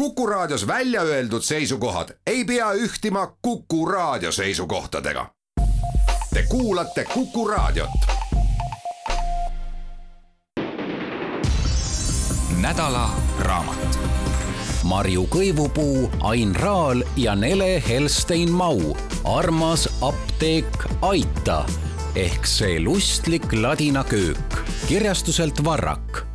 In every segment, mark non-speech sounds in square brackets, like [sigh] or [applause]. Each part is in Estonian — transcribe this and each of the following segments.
Kuku Raadios välja öeldud seisukohad ei pea ühtima Kuku Raadio seisukohtadega. Te kuulate Kuku Raadiot. nädala raamat. Marju Kõivupuu, Ain Raal ja Nele Helstein-Mau. armas apteek Aita ehk see lustlik ladina köök kirjastuselt Varrak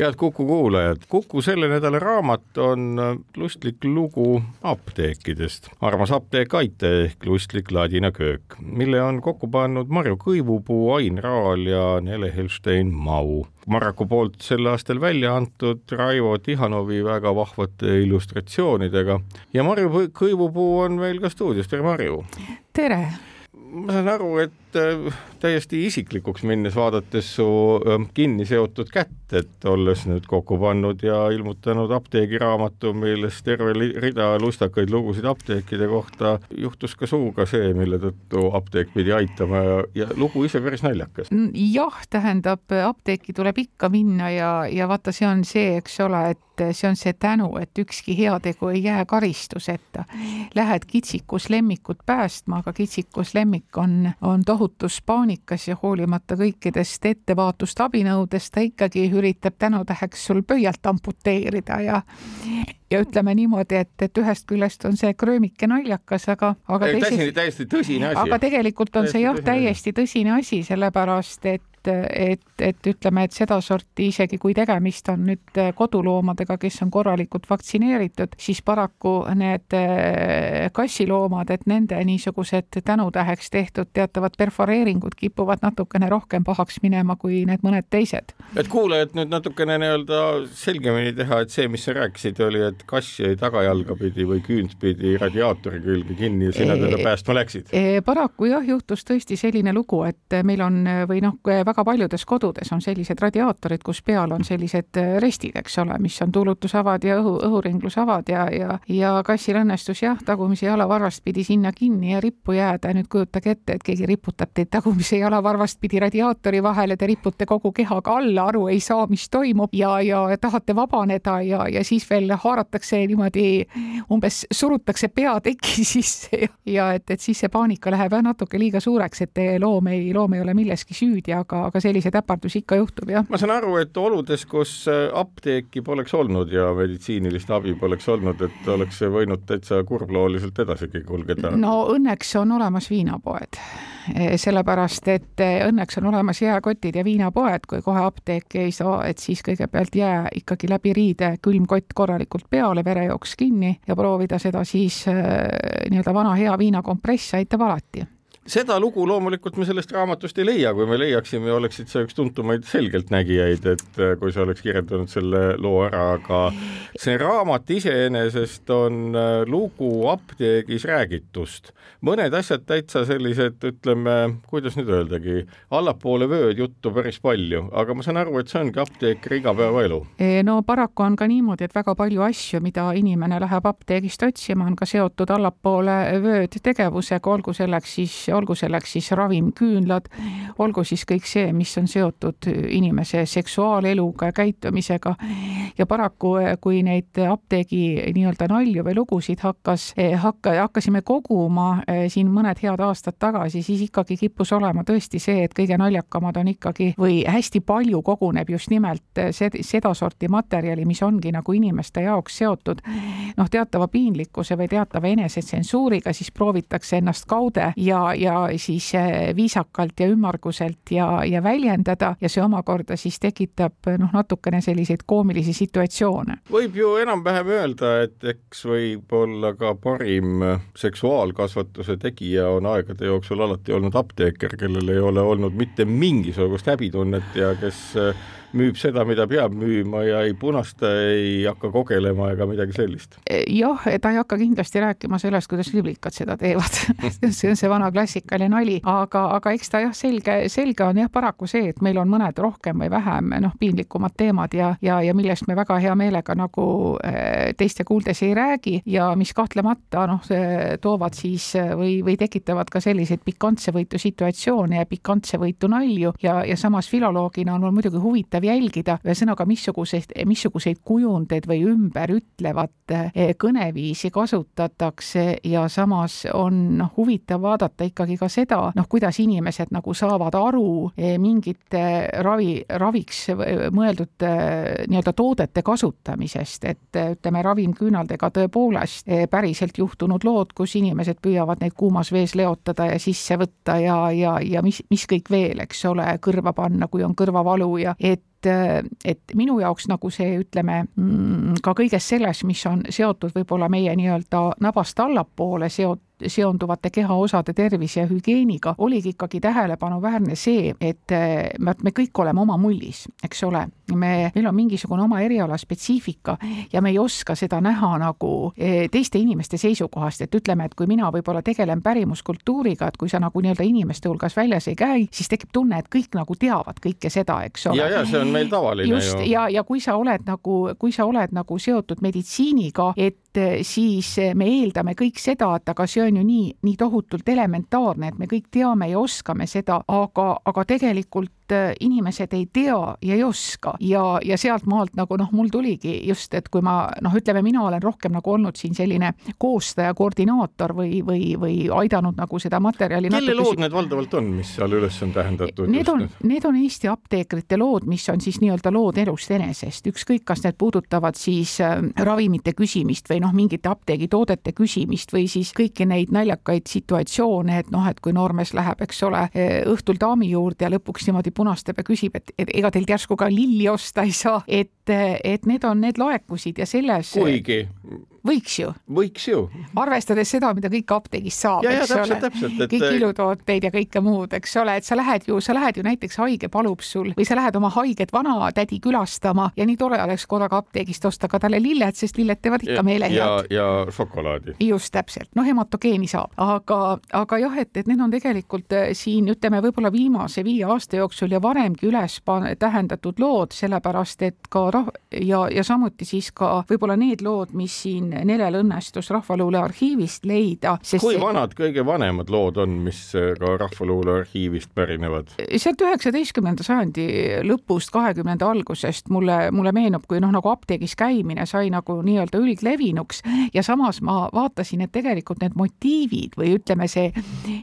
head Kuku kuulajad, Kuku selle nädala raamat on äh, lustlik lugu apteekidest. armas apteek Aite ehk lustlik ladina köök, mille on kokku pannud Marju Kõivupuu, Ain Raal ja Nele Helstein-Mau. Marraku poolt sel aastal välja antud Raivo Tihanovi väga vahvate illustratsioonidega ja Marju Kõivupuu on meil ka stuudios, tere Marju! tere! ma saan aru, et äh, täiesti isiklikuks minnes, vaadates su ähm, kinni seotud kätt, et olles nüüd kokku pannud ja ilmutanud apteegiraamatu, milles terve rida lustakaid lugusid apteekide kohta, juhtus ka suuga see, mille tõttu apteek pidi aitama ja, ja lugu ise päris naljakas. jah, tähendab, apteeki tuleb ikka minna ja, ja vaata, see on see, eks ole, et see on see tänu, et ükski heategu ei jää karistuseta. Lähed kitsikus lemmikut päästma, aga kitsikus lemmik on, on tohutus paanikas ja hoolimata kõikidest ettevaatust abinõudest ta ikkagi üritab tänutäheks sul pöialt amputeerida ja ja ütleme niimoodi, et, et ühest küljest on see kröömike naljakas, aga, aga ei, teisest, täiesti tõsine asi. aga tegelikult on täiesti see jah, täiesti tõsine asi, sellepärast et et, et ütleme, et sedasorti isegi kui tegemist on nüüd koduloomadega, kes on korralikult vaktsineeritud, siis paraku need eh, kassiloomad, et nende niisugused tänutäheks tehtud teatavad perforeeringud kipuvad natukene rohkem pahaks minema kui need mõned teised. et kuulajad nüüd natukene nii-öelda selgemini teha, et see, mis sa rääkisid, oli, et kass jäi tagajalga pidi või küünt pidi radiaatori külge kinni ja sina teda päästma läksid? paraku jah, juhtus tõesti selline lugu, et meil on või noh, väga paljudes kodudes on sellised radiaatorid, kus peal on sellised äh, restid, eks ole, mis on tuulutusavad ja õhu, õhuringlusavad ja, ja, ja kassil õnnestus jah, tagumise jalavarvast pidi sinna kinni ja rippu jääda. Ja nüüd kujutage ette, et keegi riputab teid tagumise jalavarvast pidi radiaatori vahele, te ripute kogu kehaga alla, aru ei saa, mis toimub ja, ja tahate vabaneda ja, ja siis veel haaratakse niimoodi, umbes surutakse pea teki [laughs] sisse ja, ja et, et siis see paanika läheb jah natuke liiga suureks, et loom ei, loom ei ole milleski süüdi, aga aga, selliseid äpardusi ikka juhtub, jah. ma saan aru, et oludes, kus äh, apteeki poleks olnud ja meditsiinilist abi poleks olnud, et oleks võinud täitsa kurblooliselt edasigi kulgeda? no õnneks on olemas viinapoed e, sellepärast, et e, õnneks on olemas jääkotid ja viinapoed, kui kohe apteeki ei saa, et siis kõigepealt jää ikkagi läbi riide külmkott korralikult peale, verejooks kinni ja proovida seda siis e, nii-öelda vana hea viinakompress aitab alati seda lugu loomulikult me sellest raamatust ei leia, kui me leiaksime, oleksid sa üks tuntumaid selgeltnägijaid, et äh, kui sa oleks kirjeldanud selle loo ära, aga see raamat iseenesest on äh, lugu apteegis räägitust. mõned asjad täitsa sellised, ütleme, kuidas nüüd öeldagi, allapoole vööd juttu päris palju, aga ma saan aru, et see ongi apteekri igapäevaelu. E, no paraku on ka niimoodi, et väga palju asju, mida inimene läheb apteegist otsima, on ka seotud allapoole vööd tegevusega, olgu selleks siis olgu selleks siis ravimküünlad, olgu siis kõik see, mis on seotud inimese seksuaaleluga ja käitumisega. ja paraku, kui neid apteegi nii-öelda nalju või lugusid hakkas, hakka, hakkasime koguma eh, siin mõned head aastad tagasi, siis ikkagi kippus olema tõesti see, et kõige naljakamad on ikkagi või hästi palju koguneb just nimelt sedasorti materjali, mis ongi nagu inimeste jaoks seotud noh, teatava piinlikkuse või teatava enesetsensuuriga, siis proovitakse ennast kaude ja, ja siis eh, viisakalt ja ümmarguselt ja, ja väljendada ja see omakorda siis tekitab noh, natukene selliseid koomilisi situatsioone. võib ju enam-vähem öelda, et eks võib-olla ka parim seksuaalkasvatuse tegija on aegade jooksul alati olnud apteeker, kellel ei ole olnud mitte mingisugust häbitunnet ja kes müüb seda, mida peab müüma ja ei punasta, ei hakka kogelema ega midagi sellist. jah, ta ei hakka kindlasti rääkima sellest, kuidas liblikad seda teevad. [laughs] See on see vana klassikaline nali, aga, aga eks ta jah, selge, selge on jah paraku see, et meil on mõned rohkem või vähem noh, piinlikumad teemad ja, ja, ja millest me väga hea meelega nagu eh, teiste kuuldes ei räägi ja mis kahtlemata noh, toovad siis või, või tekitavad ka selliseid pikantsevõitu situatsioone ja pikantsevõitu nalju. Ja, ja samas filoloogina on mul muidugi huvitav tuleb jälgida, ühesõnaga, missuguseid, missuguseid kujundeid või ümberütlevat eh, kõneviisi kasutatakse ja samas on noh, huvitav vaadata ikkagi ka seda, noh, kuidas inimesed nagu saavad aru eh, mingite ravi, raviks mõeldud eh, nii-öelda toodete kasutamisest, et ütleme, ravimküünaldega tõepoolest päriselt juhtunud lood, kus inimesed püüavad neid kuumas vees leotada ja sisse võtta ja, ja, ja mis, mis kõik veel, eks ole, kõrva panna, kui on kõrvavalu ja et et minu jaoks nagu see, ütleme, mm, ka kõiges selles, mis on seotud võib-olla meie nii-öelda nabast allapoole seotud seonduvate kehaosade tervise ja hügieeniga, oligi ikkagi tähelepanuväärne see, et me, me kõik oleme oma mullis, eks ole. me, meil on mingisugune oma eriala spetsiifika ja me ei oska seda näha nagu e, teiste inimeste seisukohast, et ütleme, et kui mina võib-olla tegelen pärimuskultuuriga, et kui sa nagu nii-öelda inimeste hulgas väljas ei käi, siis tekib tunne, et kõik nagu teavad kõike seda, eks ole. ja, ja see on meil tavaline Just, ju. ja, ja kui sa oled nagu, kui sa oled nagu seotud meditsiiniga, et siis me eeldame kõik seda, et aga see on ju nii, nii tohutult elementaarne, et me kõik teame ja oskame seda, aga, aga tegelikult Äh, inimesed ei tea ja ei oska ja, ja sealtmaalt nagu noh, mul tuligi just, et kui ma noh, ütleme, mina olen rohkem nagu olnud siin selline koostaja, koordinaator või, või, või aidanud nagu seda materjali. kelle lood need valdavalt on, mis seal üles on tähendatud? Need on, need on Eesti apteekrite lood, mis on siis nii-öelda lood elust enesest, ükskõik, kas need puudutavad siis äh, ravimite küsimist või noh, mingite apteegitoodete küsimist või siis kõiki neid naljakaid situatsioone, et noh, et kui noormees läheb, eks ole, õhtul daami juurde ja lõpuks niimoodi punastab ja küsib, et, et ega teilt järsku ka lilli osta ei saa, et, et need on, need laekusid ja selles. kuigi võiks ju. võiks ju. arvestades seda, mida kõik apteegist saab, eks täpselt, ole. täpselt, et kõik ilutooteid ja kõike muud, eks ole, et sa lähed ju, sa lähed ju näiteks haige palub sul või sa lähed oma haiget vanatädi külastama ja nii tore oleks korraga apteegist osta ka talle lilled, sest lilled teevad ikka meile head. ja, ja šokolaadi. just täpselt, noh, hematogeeni saab, aga, aga jah, et, et need on tegelikult eh, siin ütleme, võib-olla viimase viie aasta jooksul ja varemgi üles tähendatud lood, sellepärast et ka rah- ja, ja samuti siis ka võib-olla need lood, mis siin Nelel õnnestus Rahvaluule arhiivist leida. kui vanad kõige vanemad lood on, mis ka Rahvaluule arhiivist pärinevad? sealt üheksateistkümnenda sajandi lõpust, kahekümnenda algusest mulle, mulle meenub, kui noh, nagu apteegis käimine sai nagu nii-öelda üldlevinuks ja samas ma vaatasin, et tegelikult need motiivid või ütleme, see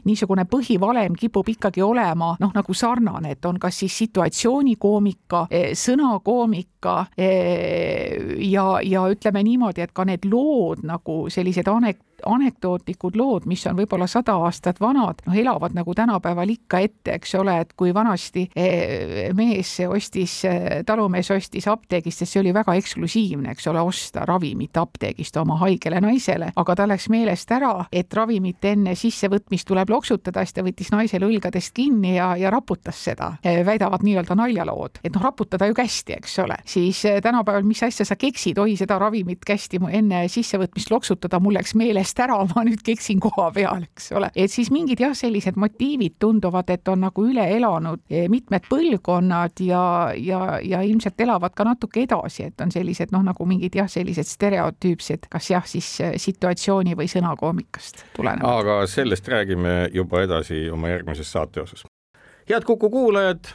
niisugune põhivalem kipub ikkagi olema noh, nagu sarnane, et on kas siis situatsioonikoomika, sõnakoomika ja, ja ütleme niimoodi, et ka need lood, lood nagu sellised anek-, anekdootlikud lood, mis on võib-olla sada aastat vanad, noh, elavad nagu tänapäeval ikka ette, eks ole, et kui vanasti eh, mees ostis, eh, talumees ostis apteegist, sest see oli väga eksklusiivne, eks ole, osta ravimit apteegist oma haigele naisele, aga tal läks meelest ära, et ravimit enne sissevõtmist tuleb loksutada, siis ta võttis naisele õlgadest kinni ja, ja raputas seda, eh, väidavad nii-öelda naljalood, et noh, raputada ju kästi, eks ole, siis tänapäeval, mis asja sa keksid, oi, seda ravimit kästi enne sissevõtmist loksutada, mul läks meelest meelest ära, ma [laughs] nüüd keksin koha peal, eks ole. et siis mingid jah, sellised motiivid tunduvad, et on nagu üle elanud eh, mitmed põlvkonnad ja, ja, ja ilmselt elavad ka natuke edasi, et on sellised noh, nagu mingid jah, sellised stereotüüpsed, kas jah, siis eh, situatsiooni või sõnakoomikast tulenevad. aga sellest räägime juba edasi oma järgmises saate osas. head Kuku kuulajad,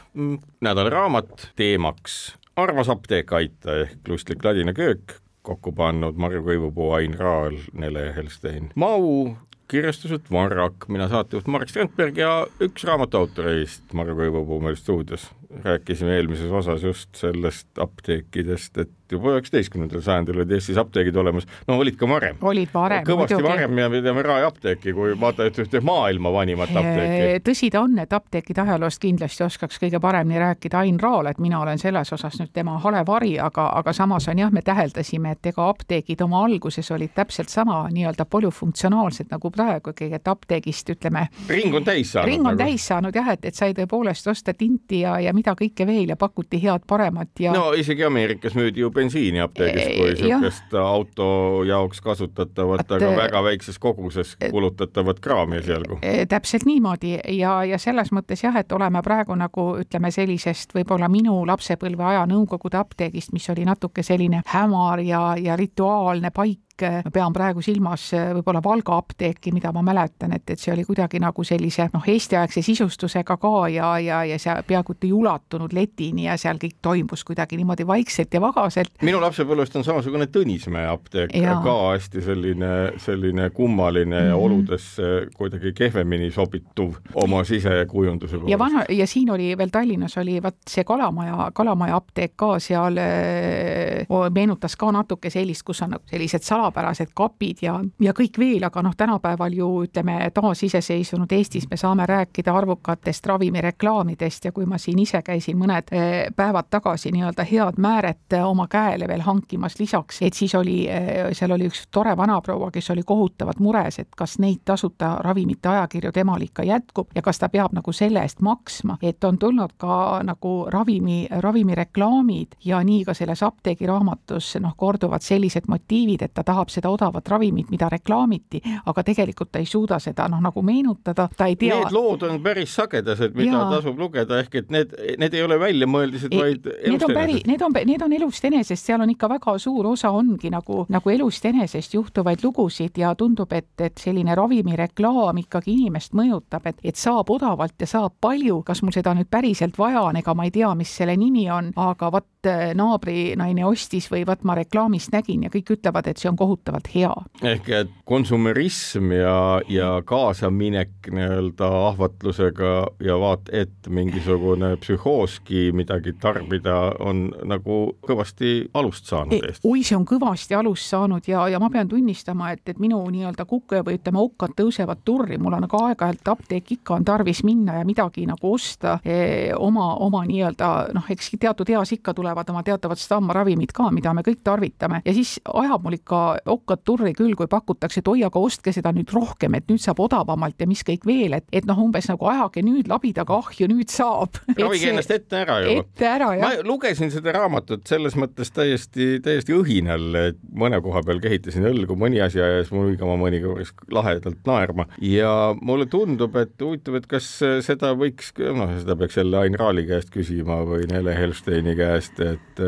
nädalaraamat teemaks armas apteek aita ehk lustlik ladina köök kokku pannud Marju Kõivupuu, Ain Raal, Nele Helstein, Mau, kirjastuselt Varrak, mina saatejuht Marek Strandberg ja üks raamatu autorist Marju Kõivupuu meil stuudios. Rääkisime eelmises osas just sellest apteekidest, et juba üheksateistkümnendal sajandil olid Eestis apteegid olemas, no olid ka varem. olid varem. kõvasti muidugi. varem ja me teame Raeapteeki kui vaata et ühte maailma vanimat apteeki. tõsi ta on, et apteekide ajaloost kindlasti oskaks kõige paremini rääkida Ain Raal, et mina olen selles osas nüüd tema hale vari, aga, aga samas on jah, me täheldasime, et ega apteegid oma alguses olid täpselt sama nii-öelda polüfunktsionaalsed nagu praegugi, et apteegist ütleme. ring on täis saanud. ring on nagu. täis saanud jah, et, et sai tõepoolest osta tinti ja, ja mida kõike veel ja pakuti head-paremat ja. no isegi Ameerikas müüdi ju bensiini apteegis kui niisugust auto jaoks kasutatavat, aga väga väikses koguses kulutatavat kraami esialgu. täpselt niimoodi ja, ja selles mõttes jah, et oleme praegu nagu ütleme sellisest võib-olla minu lapsepõlve aja Nõukogude apteegist, mis oli natuke selline hämar ja, ja rituaalne paik ma pean praegu silmas võib-olla Valga apteeki, mida ma mäletan, et, et see oli kuidagi nagu sellise noh, eestiaegse sisustusega ka ja, ja, ja see peaaegu et ei ulatunud letini ja seal kõik toimus kuidagi niimoodi vaikselt ja vagaselt. minu lapsepõlvest on samasugune Tõnismäe apteek ja. ka hästi selline, selline kummaline mm -hmm. ja oludesse kuidagi kehvemini sobituv oma sisekujunduse poolest. ja vana, ja siin oli veel Tallinnas oli vaat see Kalamaja, Kalamaja apteek ka seal äh, meenutas ka natuke sellist, kus on nagu sellised salapärased kapid ja, ja kõik veel, aga noh, tänapäeval ju ütleme, taasiseseisvunud Eestis me saame rääkida arvukatest ravimireklaamidest ja kui ma siin ise käisin mõned äh, päevad tagasi nii-öelda head määret äh, oma käele veel hankimas lisaks, et siis oli, seal oli üks tore vanaproua, kes oli kohutavalt mures, et kas neid tasuta ravimite ajakirju temal ikka jätkub ja kas ta peab nagu selle eest maksma, et on tulnud ka nagu ravimi, ravimireklaamid ja nii ka selles apteegiraamatus noh, korduvad sellised motiivid, et ta tahab seda odavat ravimit, mida reklaamiti, aga tegelikult ta ei suuda seda noh, nagu meenutada, ta ei tea. Need lood on päris sagedased, mida ja. tasub lugeda, ehk et need, need ei ole väljamõeldised, vaid elust enesest. Need on, need on elust enesest, seal on ikka väga suur osa ongi nagu, nagu elust enesest juhtuvaid lugusid ja tundub, et, et selline ravimireklaam ikkagi inimest mõjutab, et, et saab odavalt ja saab palju, kas mul seda nüüd päriselt vaja on, ega ma ei tea, mis selle nimi on, aga vot äh, naabrinaine ostis või vot ma reklaamist nägin ja kõik ütlevad, et see on kohutavalt hea. ehk et konsumerism ja, ja kaasaminek nii-öelda ahvatlusega ja vaat et mingisugune psühhooski midagi tarbida on nagu kõvasti alust saanud Eestis. oi, see on kõvasti alust saanud ja, ja ma pean tunnistama, et, et minu nii-öelda kuke või ütleme, okkad tõusevad turri, mul on ka aeg-ajalt apteek ikka on tarvis minna ja midagi nagu osta eh, oma, oma nii-öelda noh, eks teatud eas ikka tulevad oma teatavad stammaravimid ka, mida me kõik tarvitame ja siis ajab mul ikka okkad turri küll, kui pakutakse, et oi, aga ostke seda nüüd rohkem, et nüüd saab odavamalt ja mis kõik veel, et, et noh, umbes nagu ajage nüüd labidaga ahju, nüüd saab. [laughs] ravige ennast ette ära ju. ette ära, jah. ma lugesin seda raamatut selles mõttes täiesti, täiesti õhinal, et mõne koha peal kehitasin õlgu, mõni asi ajas mul hõigama, mõni korras lahedalt naerma ja mulle tundub, et huvitav, et kas seda võiks, noh, seda peaks jälle Ain Raali käest küsima või Nele Helsteini käest, et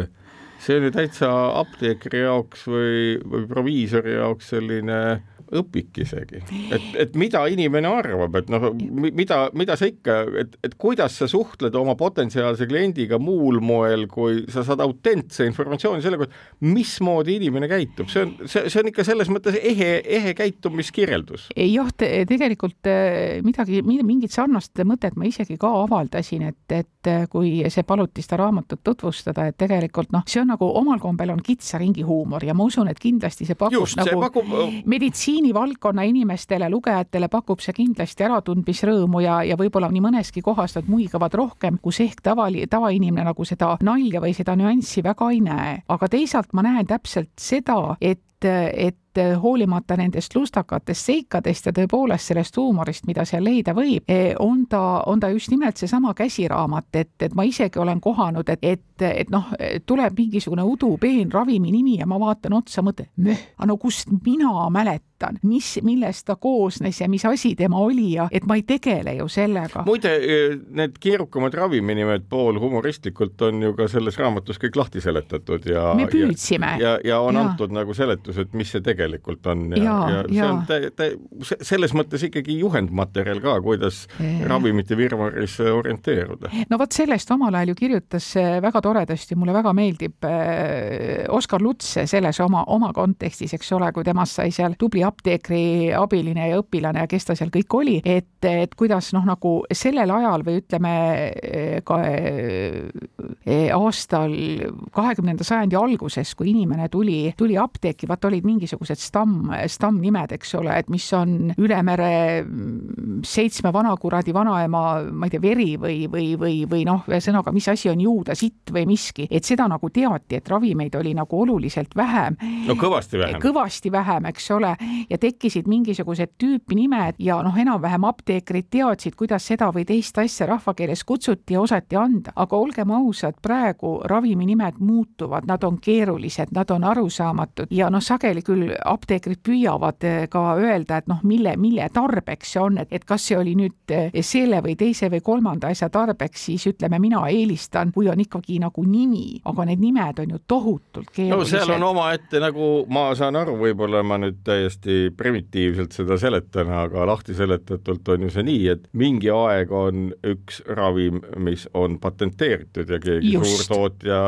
see oli täitsa apteekri jaoks või, või proviisori jaoks selline õpik isegi, et, et mida inimene arvab, et noh, mida, mida sa ikka, et, et kuidas sa suhtled oma potentsiaalse kliendiga muul moel, kui sa saad autentse informatsiooni selle kohta, mismoodi inimene käitub, see on, see, see on ikka selles mõttes ehe, ehe käitumiskirjeldus. jah te,, tegelikult eh, midagi, mingit sarnast mõtet ma isegi ka avaldasin, et, et kui see paluti seda raamatut tutvustada, et tegelikult noh, see on nagu omal kombel on kitsa ringi huumor ja ma usun, et kindlasti see pakub Just, nagu see pakub... meditsiini meditsiinivaldkonna inimestele, lugejatele pakub see kindlasti äratundmisrõõmu ja, ja võib-olla nii mõneski kohas nad muigavad rohkem, kus ehk tavali, tavainimene nagu seda nalja või seda nüanssi väga ei näe. aga teisalt ma näen täpselt seda, et et et eh, hoolimata nendest lustakatest seikadest ja tõepoolest sellest huumorist, mida seal leida võib, eh, on ta, on ta just nimelt seesama käsiraamat, et, et ma isegi olen kohanud, et, et, et noh, tuleb mingisugune udupeen ravimi nimi ja ma vaatan otsa, mõtlen, möh, no kust mina mäletan, mis, millest ta koosnes ja mis asi tema oli ja et ma ei tegele ju sellega. muide, eh, need keerukamad raviminimed pool humoristlikult on ju ka selles raamatus kõik lahti seletatud ja me püüdsime. ja, ja, ja on ja. antud nagu seletus, et mis see tegelikult on ja, ja, ja, ja see on tä, tä, selles mõttes ikkagi juhendmaterjal ka, kuidas ja. ravimite virvaris orienteeruda. no vot sellest omal ajal ju kirjutas äh, väga toredasti, mulle väga meeldib Oskar Luts selles oma, oma kontekstis, eks ole, kui temast sai seal tubli apteekri abiline ja õpilane ja kes ta seal kõik oli, et, et kuidas noh, nagu sellel ajal või ütleme äh, ka aastal kahekümnenda sajandi alguses, kui inimene tuli, tuli apteeki, vaat olid mingisugused stamm, stammnimed, eks ole, et mis on üle mere seitsme vanakuradi vanaema, ma ei tea, veri või, või, või, või noh, ühesõnaga, mis asi on juuda, sitt või miski, et seda nagu teati, et ravimeid oli nagu oluliselt vähem. no kõvasti vähem. kõvasti vähem, eks ole, ja tekkisid mingisugused tüüpnimed ja noh, enam-vähem apteekrid teadsid, kuidas seda või teist asja rahvakeeles kutsuti ja osati anda, aga olgem ausad, praegu raviminimed muutuvad, nad on keerulised, nad on arusaamatud ja noh, sageli küll apteekrid püüavad eh, ka öelda, et noh, mille, mille tarbeks see on, et, et kas see oli nüüd eh, selle või teise või kolmanda asja tarbeks, siis ütleme, mina eelistan, kui on ikkagi nagu nimi, aga need nimed on ju tohutult keerulised. no seal on omaette nagu ma saan aru, võib-olla ma nüüd täiesti primitiivselt seda seletan, aga lahti seletatult on ju see nii, et mingi aeg on üks ravim, mis on patenteeritud ja keegi suurtootja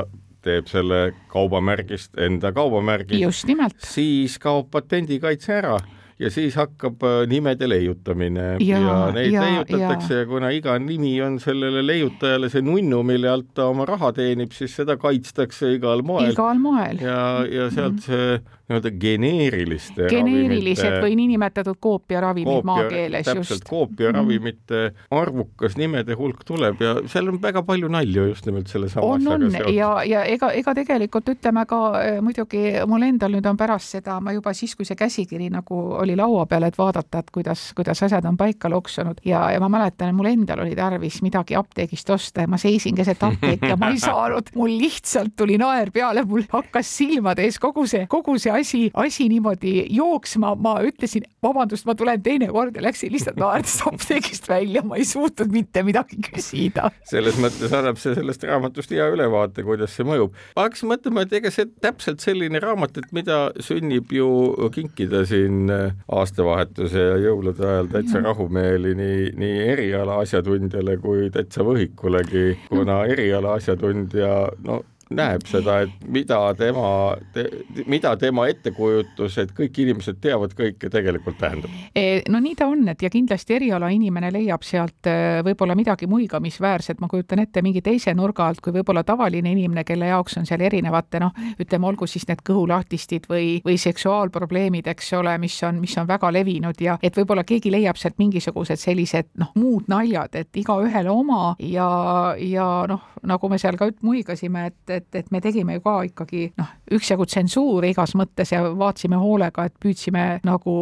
teeb selle kaubamärgist enda kaubamärgi. just nimelt. siis kaob patendikaitse ära ja siis hakkab äh, nimede leiutamine ja, ja neid ja, leiutatakse ja. ja kuna iga nimi on sellele leiutajale see nunnu, mille alt ta oma raha teenib, siis seda kaitstakse igal moel. igal moel. ja, ja sealt mm -hmm. see nii-öelda geneeriliste geneerilised ravimite, või niinimetatud koopiaravimid koopia, maakeeles täpselt, just. koopiaravimite mm. arvukas nimede hulk tuleb ja seal on väga palju nalju just nimelt selle sama on, on ja, ja ega, ega tegelikult ütleme ka äh, muidugi mul endal nüüd on pärast seda, ma juba siis, kui see käsikiri nagu oli laua peal, et vaadata, et kuidas, kuidas asjad on paika loksunud ja, ja ma mäletan, et mul endal oli tarvis midagi apteegist osta ja ma seisin keset apteeki ja ma ei [laughs] saanud, mul lihtsalt tuli naer peale, mul hakkas silmade ees kogu see, kogu see asi, asi niimoodi jooksma, ma ütlesin, vabandust, ma tulen teinekord ja läksin lihtsalt naerdes apteegist välja, ma ei suutnud mitte midagi küsida. selles mõttes annab see sellest raamatust hea ülevaate, kuidas see mõjub. ma hakkasin mõtlema, et ega see täpselt selline raamat, et mida sünnib ju kinkida siin aastavahetuse ja jõulude ajal täitsa rahumeeli nii, nii eriala asjatundjale kui täitsa võhikulegi, kuna eriala asjatundja, no näeb seda, et mida tema te,, mida tema ettekujutus, et kõik inimesed teavad kõike, tegelikult tähendab? E, no nii ta on, et ja kindlasti erialainimene leiab sealt e, võib-olla midagi muigamisväärset, ma kujutan ette mingi teise nurga alt, kui võib-olla tavaline inimene, kelle jaoks on seal erinevate noh, ütleme, olgu siis need kõhulahtistid või, või seksuaalprobleemid, eks ole, mis on, mis on väga levinud ja et võib-olla keegi leiab sealt mingisugused sellised noh, muud naljad, et igaühele oma ja, ja noh, nagu me seal ka muigasime, et, et, et me tegime ju ka ikkagi noh, üksjagu tsensuuri igas mõttes ja vaatasime hoolega, et püüdsime nagu,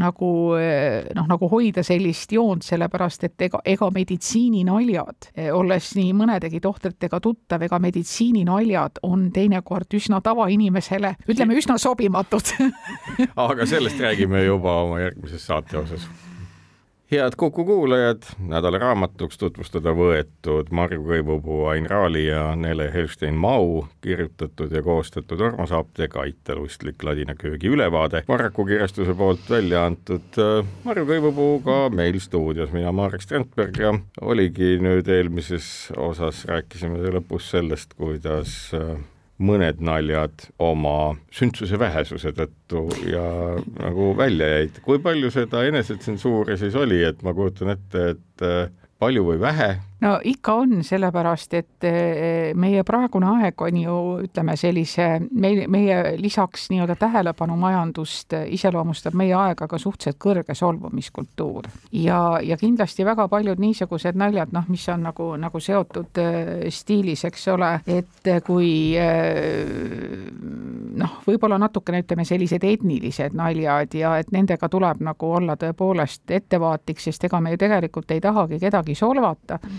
nagu noh, nagu hoida sellist joont, sellepärast et ega, ega meditsiininaljad, olles nii mõnedegi tohtritega tuttav, ega meditsiininaljad on teinekord üsna tavainimesele, ütleme üsna sobimatud. Aga sellest räägime juba oma järgmises saate osas head Kuku kuulajad, nädala raamatuks tutvustada võetud Marju Kõivupuu, Ain Raali ja Nele Helstein-Mau kirjutatud ja koostatud Urmas Apteek Aitalustlik ladina köögi ülevaade, Varraku kirjastuse poolt välja antud äh, Marju Kõivupuuga meil stuudios, mina Marek Strandberg ja oligi nüüd eelmises osas rääkisime lõpus sellest, kuidas äh, mõned naljad oma sündsuse vähesuse tõttu ja nagu välja jäid. kui palju seda enesetsensuuri siis oli, et ma kujutan ette, et äh, palju või vähe, no ikka on, sellepärast et eh, meie praegune aeg on ju ütleme sellise, meie, meie lisaks nii-öelda tähelepanumajandust iseloomustab meie aega ka suhteliselt kõrge solvumiskultuur. ja, ja kindlasti väga paljud niisugused naljad, noh, mis on nagu, nagu seotud eh, stiilis, eks ole, et kui eh, noh, võib-olla natukene ütleme sellised etnilised naljad ja et nendega tuleb nagu olla tõepoolest ettevaatlik, sest ega me ju tegelikult ei tahagi kedagi solvata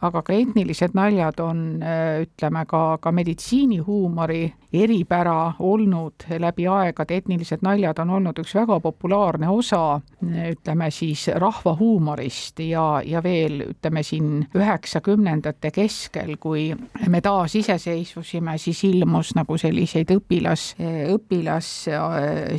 aga ka etnilised naljad on, äh, ütleme ka, ka meditsiinihuumori eripära olnud läbi aegade, etnilised naljad on olnud üks väga populaarne osa, ütleme siis rahvahuumorist ja, ja veel ütleme siin üheksakümnendate keskel, kui me taasiseseisvusime, siis ilmus nagu selliseid õpilas, õpilas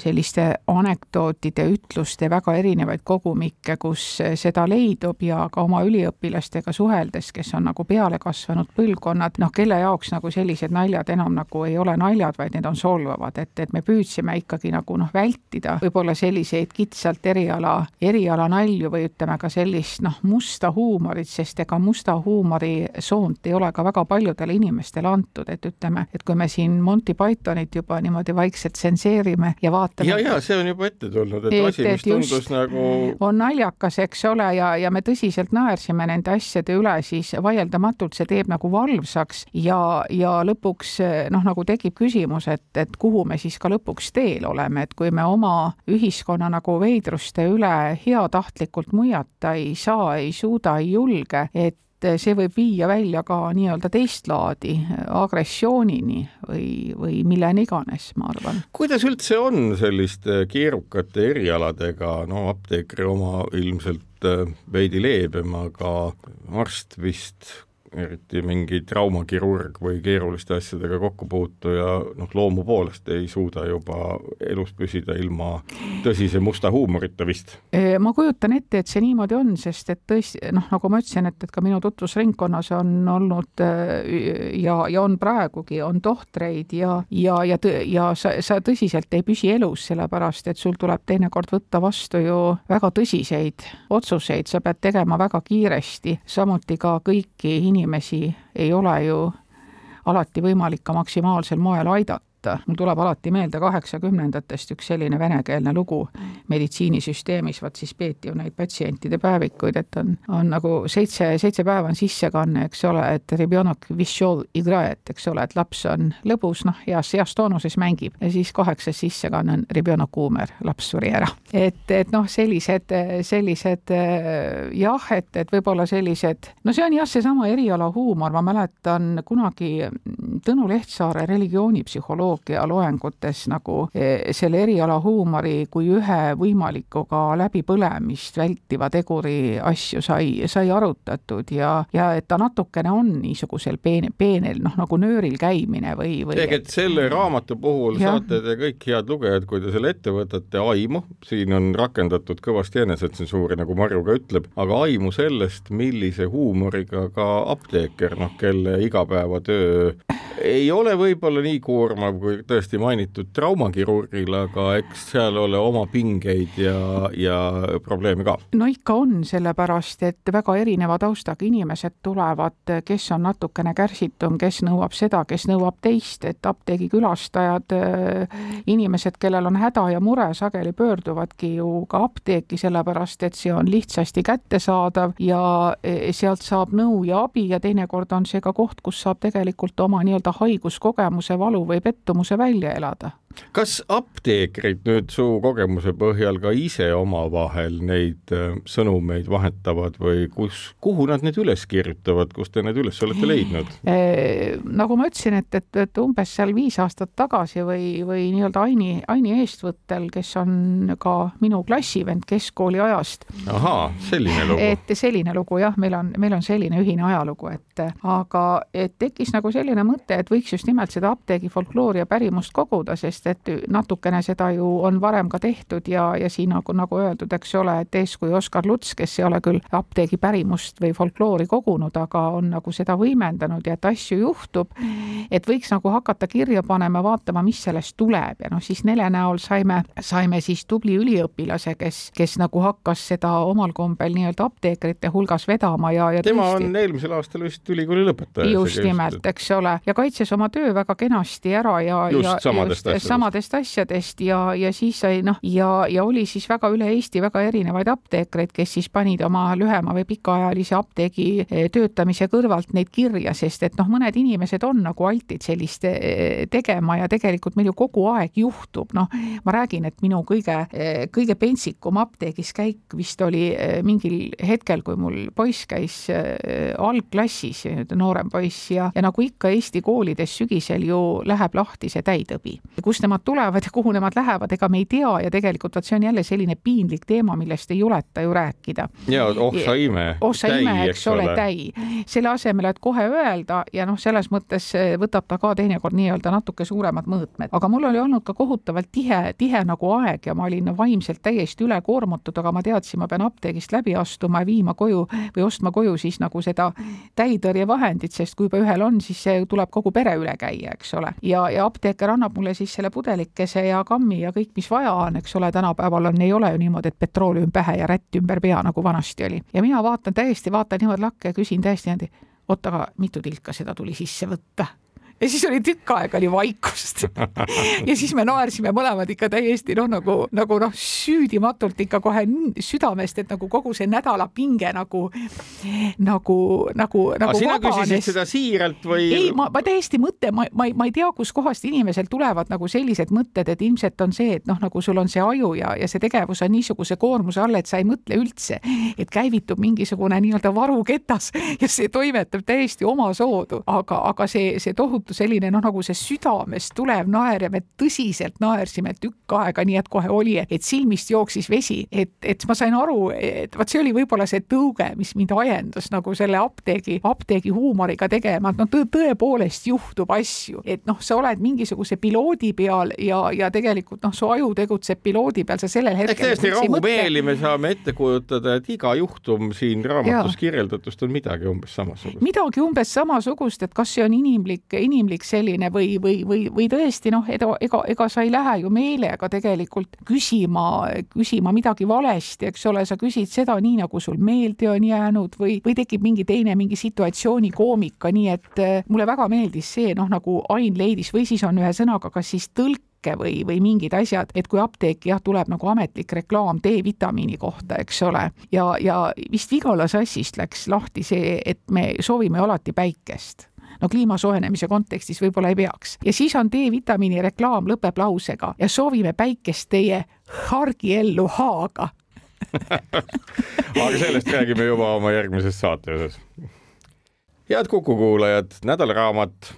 selliste anekdootide, ütluste väga erinevaid kogumikke, kus seda leidub ja ka oma üliõpilastega suheldes, kes on nagu peale kasvanud põlvkonnad, noh, kelle jaoks nagu sellised naljad enam nagu ei ole naljad, vaid need on solvavad, et, et me püüdsime ikkagi nagu noh, vältida võib-olla selliseid kitsalt eriala, eriala nalju või ütleme ka sellist noh, musta huumorit, sest ega musta huumori soont ei ole ka väga paljudele inimestele antud, et ütleme, et kui me siin Monty Pythonit juba niimoodi vaikselt tsenseerime ja vaatame. ja, ja see on juba ette tulnud, et, et asi, mis tundus nagu on naljakas, eks ole, ja, ja me tõsiselt naersime nende asjade üle, siis siis vaieldamatult see teeb nagu valvsaks ja, ja lõpuks noh, nagu tekib küsimus, et, et kuhu me siis ka lõpuks teel oleme, et kui me oma ühiskonna nagu veidruste üle heatahtlikult muiata ei saa, ei suuda, ei julge, et see võib viia välja ka nii-öelda teist laadi agressioonini või, või milleni iganes, ma arvan. kuidas üldse on selliste keerukate erialadega, no apteekri oma ilmselt äh, veidi leebem, aga arst vist eriti mingi traumakirurg või keeruliste asjadega kokkupuutuja noh, loomu poolest ei suuda juba elus püsida ilma tõsise musta huumorita vist. ma kujutan ette, et see niimoodi on, sest et tõesti noh, nagu ma ütlesin, et, et ka minu tutvusringkonnas on olnud ja, ja on praegugi, on tohtreid ja, ja, ja, ja sa, sa tõsiselt ei püsi elus, sellepärast et sul tuleb teinekord võtta vastu ju väga tõsiseid otsuseid, sa pead tegema väga kiiresti, samuti ka kõiki inimesi inimesi ei ole ju alati võimalik ka maksimaalsel moel aidata võtta. mul tuleb alati meelde kaheksakümnendatest üks selline venekeelne lugu meditsiinisüsteemis, vot siis peeti ju neid patsientide päevikuid, et on, on nagu seitse, seitse päeva on sissekanne, eks ole, et ribionok vishol igraet, eks ole, et laps on lõbus, noh, heas, heas toonuses mängib ja siis kaheksas sissekanne on ribionok uumer, laps suri ära. et, et noh, sellised, sellised jah, et, et võib-olla sellised, no see on jah, seesama eriala huumor, ma mäletan kunagi Tõnu Lehtsaare religioonipsühholoogia psühholoogia loengutes nagu e, selle eriala huumori kui ühe võimaliku ka läbipõlemist vältiva teguri asju sai, sai arutatud ja, ja et ta natukene on niisugusel peene, peenel noh, nagu nööril käimine või, või ehk et selle raamatu puhul ja. saate te kõik head lugejad, kui te selle ette võtate, aimu, siin on rakendatud kõvasti enesetsensuuri, nagu Marju ka ütleb, aga aimu sellest, millise huumoriga ka apteeker, noh, kelle igapäevatöö ei ole võib-olla nii koormav kui tõesti mainitud traumakirurgil, aga eks seal ole oma pingeid ja, ja probleeme ka. no ikka on, sellepärast et väga erineva taustaga inimesed tulevad, kes on natukene kärsitum, kes nõuab seda, kes nõuab teist, et apteegikülastajad, inimesed, kellel on häda ja mure, sageli pöörduvadki ju ka apteeki, sellepärast et see on lihtsasti kättesaadav ja e, sealt saab nõu ja abi ja teinekord on see ka koht, kus saab tegelikult oma nii-öelda haiguskogemuse, valu või pettumuse välja elada kas apteekrid nüüd su kogemuse põhjal ka ise omavahel neid äh, sõnumeid vahetavad või kus, kuhu nad need üles kirjutavad, kus te need üles olete leidnud e,? nagu ma ütlesin, et, et, et umbes seal viis aastat tagasi või, või nii-öelda Aini, Aini eestvõttel, kes on ka minu klassivend keskkooli ajast. ahaa, selline lugu. et selline lugu jah, meil on, meil on selline ühine ajalugu, et aga et tekkis nagu selline mõte, et võiks just nimelt seda apteegi folkloori ja pärimust koguda, sest sest et natukene seda ju on varem ka tehtud ja, ja siin nagu, nagu öeldud, eks ole, et eeskuju Oskar Luts, kes ei ole küll apteegi pärimust või folkloori kogunud, aga on nagu seda võimendanud ja et asju juhtub, et võiks nagu hakata kirja panema, vaatama, mis sellest tuleb. Ja noh, siis Nele näol saime, saime siis tubli üliõpilase, kes, kes nagu hakkas seda omal kombel nii-öelda apteekrite hulgas vedama ja, ja tema tõesti, on eelmisel aastal vist ülikooli lõpetaja. just nimelt, eks ole, ja kaitses oma töö väga kenasti ära ja, ja samadest asjadest samadest asjadest ja, ja siis sai noh, ja, ja oli siis väga üle Eesti väga erinevaid apteekreid, kes siis panid oma lühema või pikaajalise apteegi eh, töötamise kõrvalt neid kirja, sest et noh, mõned inimesed on nagu altid sellist eh, tegema ja tegelikult meil ju kogu aeg juhtub, noh, ma räägin, et minu kõige, eh, kõige pentsikum apteegis käik vist oli mingil hetkel, kui mul poiss käis algklassis, noorem poiss ja, ja nagu ikka Eesti koolides sügisel ju läheb lahti see täitõbi, kus kust nemad tulevad ja kuhu nemad lähevad, ega me ei tea ja tegelikult vot see on jälle selline piinlik teema, millest ei juleta ju rääkida. ja oh sa ime. oh sa ime, eks ole, täi. selle asemel, et kohe öelda ja noh, selles mõttes eh, võtab ta ka teinekord nii-öelda natuke suuremad mõõtmed, aga mul oli olnud ka kohutavalt tihe, tihe nagu aeg ja ma olin vaimselt täiesti ülekoormatud, aga ma teadsin, ma pean apteegist läbi astuma ja viima koju või ostma koju siis nagu seda täitõrjevahendit, sest kui juba ühel on, siis see tuleb kogu pere üle käia, eks ole. ja, ja apteeker annab mulle siis selle pudelikese ja kammi ja kõik, mis vaja on, eks ole, tänapäeval on, ei ole ju niimoodi, et petrooleum pähe ja rätt ümber pea, nagu vanasti oli. ja mina vaatan täiesti, vaatan niimoodi lakke ja küsin täiesti niimoodi, oot, aga mitu tilka seda tuli sisse võtta? Ja siis oli tükk aega oli vaikust [laughs] ja siis me naersime mõlemad ikka täiesti noh, nagu, nagu noh, süüdimatult ikka kohe südamest, et nagu kogu see nädala pinge nagu, nagu, nagu, nagu. sina küsisid seda siiralt või? ei, ma, ma täiesti mõte, ma, ma, ma ei tea, kustkohast inimesel tulevad nagu sellised mõtted, et ilmselt on see, et noh, nagu sul on see aju ja, ja see tegevus on niisuguse koormuse all, et sa ei mõtle üldse, et käivitub mingisugune nii-öelda varuketas [laughs] ja see toimetab täiesti omasoodu, aga, aga see, see tohutu selline noh, nagu see südamest tulev naer ja me tõsiselt naersime tükk aega, nii et kohe oli, et silmist jooksis vesi, et, et ma sain aru, et vot see oli võib-olla see tõuge, mis mind ajendas nagu selle apteegi, apteegi huumoriga tegema, et noh, tõepoolest juhtub asju, et noh, sa oled mingisuguse piloodi peal ja, ja tegelikult noh, su aju tegutseb piloodi peal, sa sellel hetkel. täiesti rahumeeli me saame ette kujutada, et iga juhtum siin raamatus ja. kirjeldatust on midagi umbes samasugust. midagi umbes samasugust, et kas see on inimlik, inimlik selline või, või, või, või tõesti noh, ega, ega, ega sa ei lähe ju meelega tegelikult küsima, küsima midagi valesti, eks ole, sa küsid seda nii, nagu sul meelde on jäänud või, või tekib mingi teine mingi situatsiooni koomika, nii et äh, mulle väga meeldis see noh, nagu Ain leidis või siis on ühe sõnaga kas siis tõlk märke või, või mingid asjad, et kui apteeki jah, tuleb nagu ametlik reklaam D-vitamiini kohta, eks ole, ja, ja vist Vigala sassist läks lahti see, et me soovime alati päikest no kliima soojenemise kontekstis võib-olla ei peaks. ja siis on D-vitamiini reklaam lõpeb lausega ja soovime päikest teie hargiellu haaga [laughs] aga sellest räägime juba oma järgmises saate osas. head Kuku kuulajad, nädalaraamat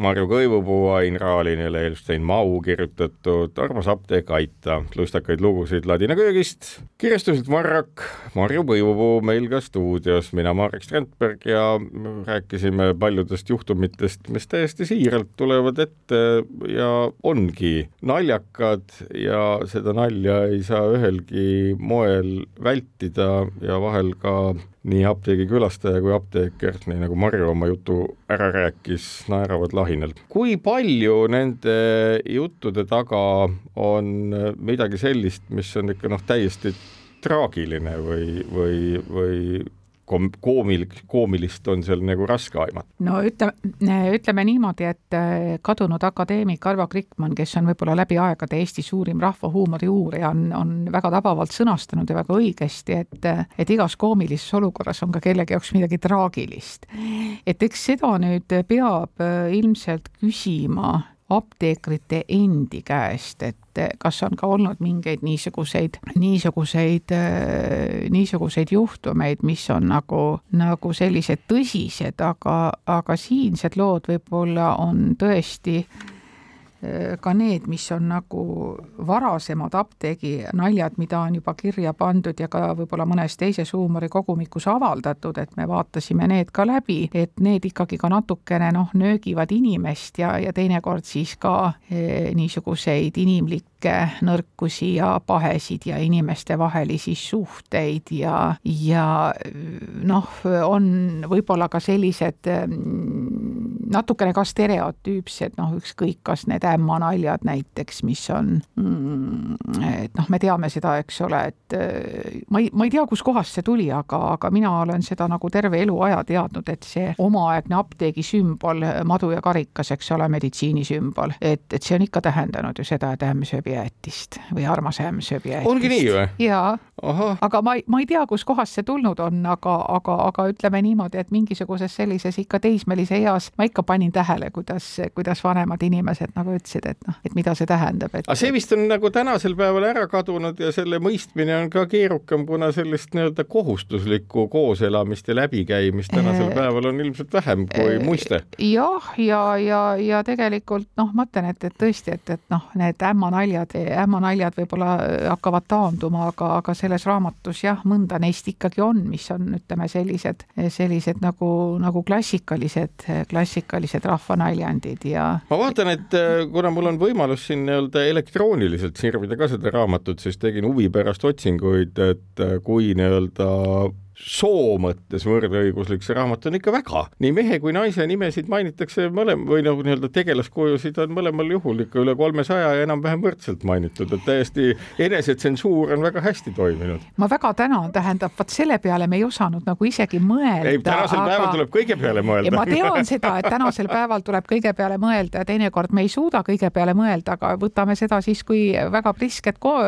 Marju Kõivupuu, Ain Raalin ja Leelstein Mau kirjutatud Armas apteek aita, lustakaid lugusid Ladina köögist, kirjastuselt Varrak, Marju Kõivupuu meil ka stuudios, mina Marek Strandberg ja rääkisime paljudest juhtumitest, mis täiesti siiralt tulevad ette ja ongi naljakad ja seda nalja ei saa ühelgi moel vältida ja vahel ka nii apteegikülastaja kui apteeker, nii nagu Marju oma jutu ära rääkis, naeravad lahinal. kui palju nende juttude taga on midagi sellist, mis on ikka noh, täiesti traagiline või, või, või kom-, koomil-, koomilist on seal nagu raske aimata? no ütleme, ütleme niimoodi, et äh, kadunud akadeemik Arvo Krikman, kes on võib-olla läbi aegade Eesti suurim rahvahuumori uurija, on, on väga tabavalt sõnastanud ja väga õigesti, et et igas koomilises olukorras on ka kellegi jaoks midagi traagilist. et eks seda nüüd peab äh, ilmselt küsima apteekrite endi käest, et kas on ka olnud mingeid niisuguseid, niisuguseid, niisuguseid juhtumeid, mis on nagu, nagu sellised tõsised, aga, aga siinsed lood võib-olla on tõesti ka need, mis on nagu varasemad apteeginaljad, mida on juba kirja pandud ja ka võib-olla mõnes teises huumorikogumikus avaldatud, et me vaatasime need ka läbi, et need ikkagi ka natukene noh, nöögivad inimest ja, ja teinekord siis ka e, niisuguseid inimlikke nõrkusi ja pahesid ja inimestevahelisi suhteid ja, ja noh, on võib-olla ka sellised natukene ka stereotüüpsed, noh, ükskõik, kas need ämmanaljad näiteks, mis on mm,, et noh, me teame seda, eks ole, et äh, ma ei, ma ei tea, kuskohast see tuli, aga, aga mina olen seda nagu terve eluaja teadnud, et see omaaegne apteegi sümbol, madu ja karikas, eks ole, meditsiinisümbol, et, et see on ikka tähendanud ju seda, et ämm sööb jäätist või armas ämm sööb jäätist. ongi nii või? jaa, aga ma, ma ei tea, kuskohast see tulnud on, aga, aga, aga ütleme niimoodi, et mingisuguses sellises ikka teismelise eas ma ikka panin tähele, kuidas, kuidas vanemad inimesed nagu ütlesid, et noh, et mida see tähendab, et. aga see vist on nagu tänasel päeval ära kadunud ja selle mõistmine on ka keerukam, kuna sellist nii-öelda kohustuslikku kooselamist ja läbikäimist tänasel äh, päeval on ilmselt vähem kui äh, muiste. jah, ja, ja, ja tegelikult noh, ma ütlen, et, et tõesti, et, et noh, need ämmanaljad, ämmanaljad võib-olla hakkavad taanduma, aga, aga selles raamatus jah, mõnda neist ikkagi on, mis on, ütleme, sellised, sellised nagu, nagu klassikalised, klassikalised rahvanaljandid ja ma vaatan, et äh, kuna mul on võimalus siin nii-öelda elektrooniliselt sirvida ka seda raamatut, siis tegin huvi pärast otsinguid, et äh, kui nii-öelda soo mõttes võrdõiguslik, see raamat on ikka väga. nii mehe kui naise nimesid mainitakse mõlema või nagu nii-öelda tegelaskujusid on mõlemal juhul ikka üle kolmesaja ja enam-vähem võrdselt mainitud, et täiesti enesetsensuur on väga hästi toiminud. ma väga tänan, tähendab, vot selle peale me ei osanud nagu isegi mõelda. ei, tänasel aga... päeval tuleb kõige peale mõelda. ma tean seda, et tänasel päeval tuleb kõige peale mõelda ja teinekord me ei suuda kõige peale mõelda, aga võtame seda siis kui väga prisket ko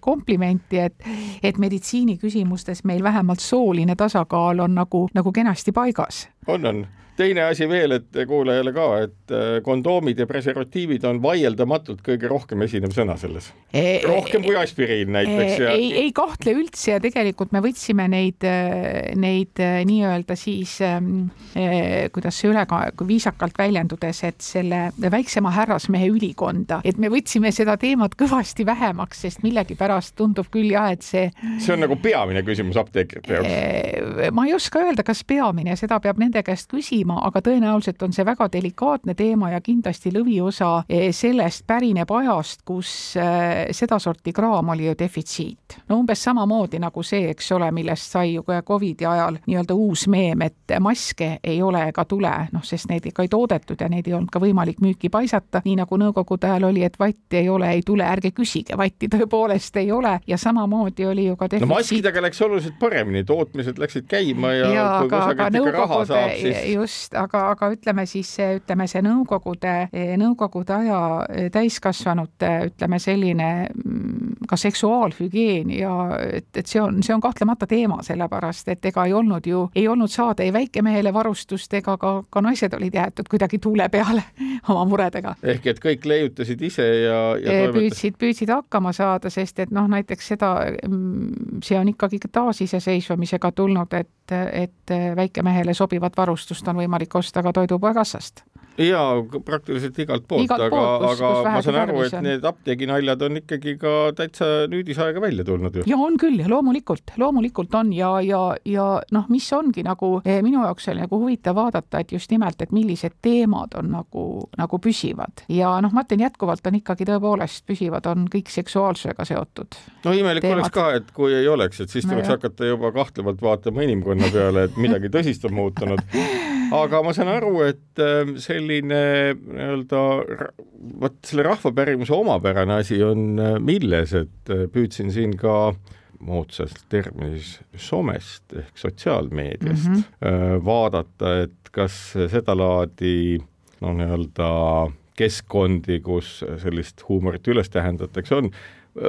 komplimenti, et, et meditsiiniküsimustes meil vähemalt sooline tasakaal on nagu, nagu kenasti paigas. On, on teine asi veel, et kuulajale ka, et äh, kondoomid ja preservatiivid on vaieldamatult kõige rohkem esinev sõna selles. E, rohkem kui aspiriin näiteks ja.... ei, ei kahtle üldse ja tegelikult me võtsime neid, äh, neid nii-öelda siis ähm, eh,, kuidas see üle, viisakalt väljendudes, et selle väiksema härrasmehe ülikonda, et me võtsime seda teemat kõvasti vähemaks, sest millegipärast tundub küll jah, et see. see on nagu peamine küsimus apteekrite jaoks. ma ei oska öelda, kas peamine, seda peab nende käest küsima aga tõenäoliselt on see väga delikaatne teema ja kindlasti lõviosa eh, sellest pärineb ajast, kus eh, sedasorti kraam oli ju defitsiit. no umbes samamoodi nagu see, eks ole, millest sai ju ka Covidi ajal nii-öelda uus meem, et maske ei ole ega tule, noh, sest neid ikka ei toodetud ja neid ei olnud ka võimalik müüki paisata, nii nagu nõukogude ajal oli, et vatti ei ole, ei tule, ärge küsige, vatti tõepoolest ei ole ja samamoodi oli ju ka defitsiit. no maskidega läks oluliselt paremini, tootmised läksid käima ja, ja raha saab, siis just aga, aga ütleme siis, ütleme see Nõukogude, Nõukogude aja täiskasvanute, ütleme selline mm, ka seksuaalhügieen ja et, et see on, see on kahtlemata teema, sellepärast et ega ei olnud ju, ei olnud saada ei väikemehele varustust ega ka, ka naised olid jäetud kuidagi tuule peale [laughs] oma muredega. ehk et kõik leiutasid ise ja, ja toimetas... püüdsid, püüdsid hakkama saada, sest et noh, näiteks seda, mm, see on ikkagi taasiseseisvumisega tulnud, et, et väikemehele sobivat varustust on võimalik osta ka Toidupoekassast jaa, praktiliselt igalt poolt, aga, aga ma saan aru, et need apteeginaljad on ikkagi ka täitsa nüüdisaega välja tulnud ju. ja on küll, loomulikult, loomulikult on ja, ja, ja noh, mis ongi nagu eh, minu jaoks oli nagu huvitav vaadata, et just nimelt, et millised teemad on nagu, nagu püsivad ja noh, ma ütlen jätkuvalt on ikkagi tõepoolest püsivad, on kõik seksuaalsusega seotud. no imelik teemad. oleks ka, et kui ei oleks, et siis tuleks no, hakata juba kahtlevalt vaatama inimkonna peale, et midagi tõsist on muutunud. [laughs] aga ma saan aru, et see selline nii-öelda, vot selle rahvapärimuse omapärane asi on äh, milles, et äh, püüdsin siin ka moodsas terminis somest ehk sotsiaalmeediast mm -hmm. vaadata, et kas sedalaadi no nii-öelda keskkondi, kus sellist huumorit üles tähendatakse, on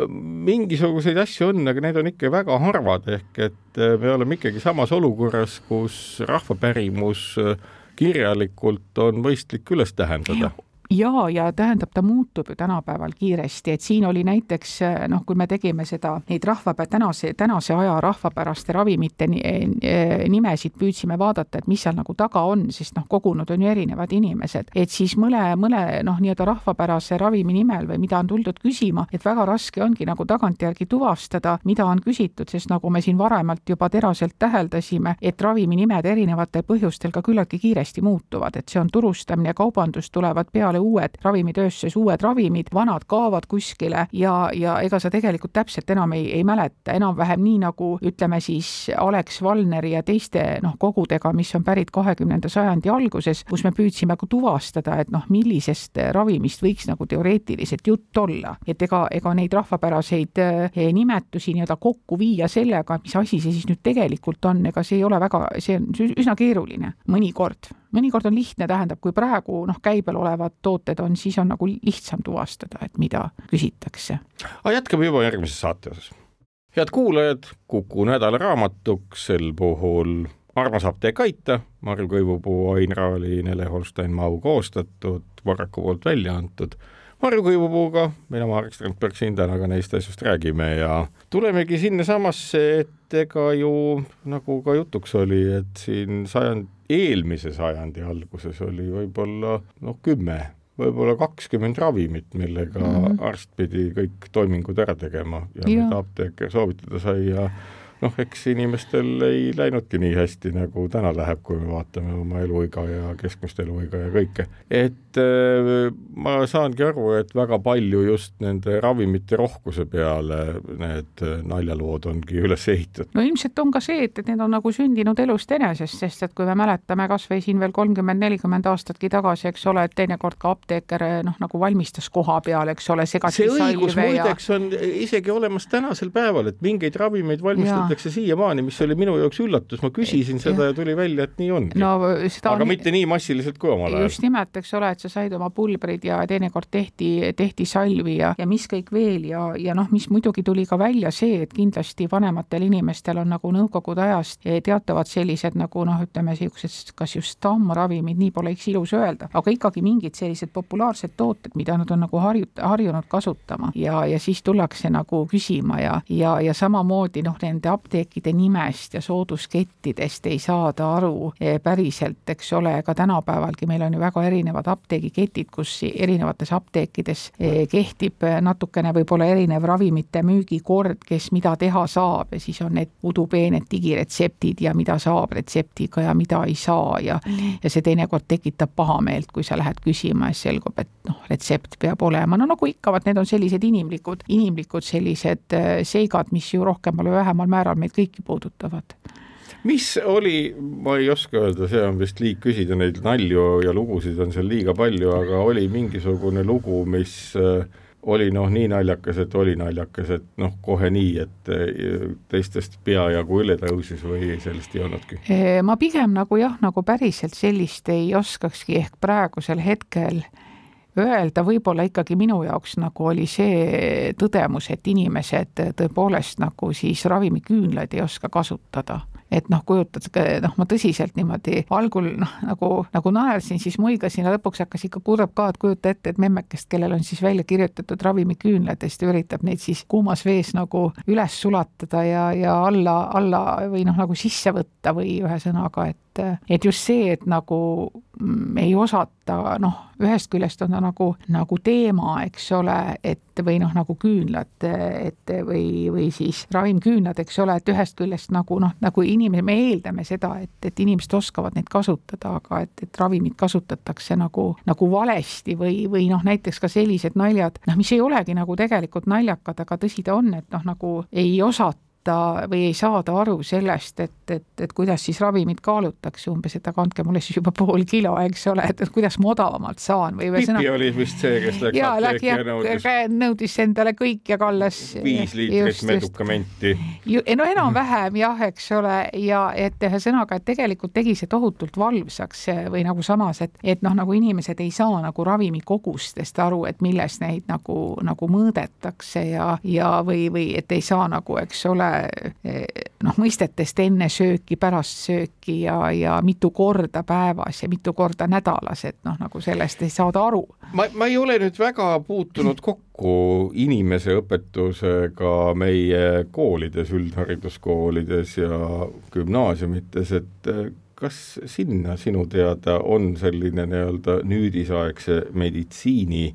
mingisuguseid asju on, aga need on ikka väga harvad, ehk et me oleme ikkagi samas olukorras, kus rahvapärimus äh, kirjalikult on mõistlik üles tähendada ja, ja tähendab, ta muutub ju tänapäeval kiiresti, et siin oli näiteks noh, kui me tegime seda, neid rahvapä-, tänase, tänase aja rahvapäraste ravimite e, nimesid püüdsime vaadata, et mis seal nagu taga on, sest noh, kogunud on ju erinevad inimesed, et siis mõne, mõne noh, nii-öelda rahvapärase ravimi nimel või mida on tuldud küsima, et väga raske ongi nagu tagantjärgi tuvastada, mida on küsitud, sest nagu me siin varemalt juba teraselt täheldasime, et ravimi nimed erinevatel põhjustel ka küllaltki kiiresti muutuvad, et see on turustamine, kaubandus tulevad peale peale uued ravimitööstuses uued ravimid, vanad kaovad kuskile ja, ja ega sa tegelikult täpselt enam ei, ei mäleta, enam-vähem nii nagu ütleme siis Alex Valneri ja teiste noh, kogudega, mis on pärit kahekümnenda sajandi alguses, kus me püüdsime ka tuvastada, et noh, millisest ravimist võiks nagu teoreetiliselt jutt olla, et ega, ega neid rahvapäraseid eh, nimetusi nii-öelda kokku viia sellega, mis asi see siis nüüd tegelikult on, ega see ei ole väga, see on üsna keeruline mõnikord mõnikord on lihtne, tähendab, kui praegu noh, käibel olevad tooted on, siis on nagu lihtsam tuvastada, et mida küsitakse. aga jätkame juba järgmises saate osas. head kuulajad, Kuku nädalaraamatuks sel puhul Armas apteek aita, Marju Kõivupuu, Ain Raali, Nele Holstein-Mau koostatud, Varraku poolt välja antud Marju Kõivupuuga, mina, Marek Strandberg siin täna ka neist asjust räägime ja tulemegi sinnasamasse, et ega ju nagu ka jutuks oli, et siin sajand, eelmise sajandi alguses oli võib-olla noh, kümme, võib-olla kakskümmend ravimit, millega mm -hmm. arst pidi kõik toimingud ära tegema ja, ja. mida apteeker soovitada sai ja noh, eks inimestel ei läinudki nii hästi, nagu täna läheb, kui me vaatame oma eluiga ja keskmist eluiga ja kõike. et äh, ma saangi aru, et väga palju just nende ravimite rohkuse peale need naljalood ongi üles ehitatud. no ilmselt on ka see, et, et need on nagu sündinud elust enesest, sest et kui me mäletame kas või siin veel kolmkümmend, nelikümmend aastatki tagasi, eks ole, et teinekord ka apteeker noh, nagu valmistas koha peal, eks ole, segati see õigus muideks ja... on isegi olemas tänasel päeval, et mingeid ravimeid valmistatakse siiamaani, mis oli minu jaoks üllatus, ma küsisin seda ja, ja tuli välja, et nii ongi no,. aga on... mitte nii massiliselt kui omal ajal. just nimelt, eks ole, et sa said oma pulbrid ja teinekord tehti, tehti salvi ja, ja mis kõik veel ja, ja noh, mis muidugi tuli ka välja see, et kindlasti vanematel inimestel on nagu nõukogude ajast teatavad sellised nagu noh, ütleme niisugused, kas just tammravimid, nii poleks ilus öelda, aga ikkagi mingid sellised populaarsed tooted, mida nad on nagu harju-, harjunud kasutama. Ja, ja siis tullakse nagu küsima ja, ja, ja samamoodi noh, nende apteekide nimest ja sooduskettidest ei saada aru eh, päriselt, eks ole, ka tänapäevalgi meil on ju väga erinevad apteegiketid, kus erinevates apteekides eh, kehtib natukene võib-olla erinev ravimite müügikord, kes mida teha saab. Ja siis on need udupeened digiretseptid ja mida saab retseptiga ja mida ei saa. Ja ja see teinekord tekitab pahameelt, kui sa lähed küsima ja siis selgub, et noh, retsept peab olema, no nagu ikka, vaat need on sellised inimlikud, inimlikud sellised äh, seigad, mis ju rohkemal või vähemal määral meid kõiki puudutavad mis oli, ma ei oska öelda, see on vist liig küsida, neid nalju ja lugusid on seal liiga palju, aga oli mingisugune lugu, mis äh, oli noh, nii naljakas, et oli naljakas, et noh, kohe nii, et äh, teistest peajagu üle tõusis või sellist ei olnudki? ma pigem nagu jah, nagu päriselt sellist ei oskakski ehk praegusel hetkel öelda võib-olla ikkagi minu jaoks nagu oli see tõdemus, et inimesed tõepoolest nagu siis ravimiküünlaid ei oska kasutada et noh, kujutad, noh, ma tõsiselt niimoodi algul noh, nagu, nagu naersin, siis muigasin ja lõpuks hakkas ikka kurb ka, et kujuta ette, et memmekest, kellel on siis välja kirjutatud ravimiküünlad ja siis ta üritab neid siis kuumas vees nagu üles sulatada ja, ja alla, alla või noh, nagu sisse võtta või ühesõnaga, et et, et just see, et nagu mm, ei osata, noh, ühest küljest on ta nagu, nagu teema, eks ole, et või noh, nagu küünlad, et või, või siis ravimküünlad, eks ole, et ühest küljest nagu noh, nagu inimene, me eeldame seda, et, et inimesed oskavad neid kasutada, aga et, et ravimit kasutatakse nagu, nagu valesti või, või noh, näiteks ka sellised naljad, noh, mis ei olegi nagu tegelikult naljakad, aga tõsi ta on, et noh, nagu ei osata mõista või ei saada aru sellest, et, et, et kuidas siis ravimit kaalutakse umbes, et aga andke mulle siis juba pool kilo, eks ole, et, et kuidas ma odavamalt saan või ühesõnaga. Pipi oli vist see, kes läks ja, apteeki ja nõudis. nõudis endale kõik ja kallas. viis liitrit medukamenti. no enam-vähem jah, eks ole, ja et ühesõnaga, et tegelikult tegi see tohutult valvsaks või nagu samas, et, et noh, nagu inimesed ei saa nagu ravimikogustest aru, et milles neid nagu, nagu mõõdetakse ja, ja või, või et ei saa nagu, eks ole, noh, mõistetest enne sööki, pärast sööki ja, ja mitu korda päevas ja mitu korda nädalas, et noh, nagu sellest ei saada aru. ma, ma ei ole nüüd väga puutunud kokku inimeseõpetusega meie koolides, üldhariduskoolides ja gümnaasiumites, et eh, kas sinna sinu teada on selline nii-öelda nüüdisaegse meditsiini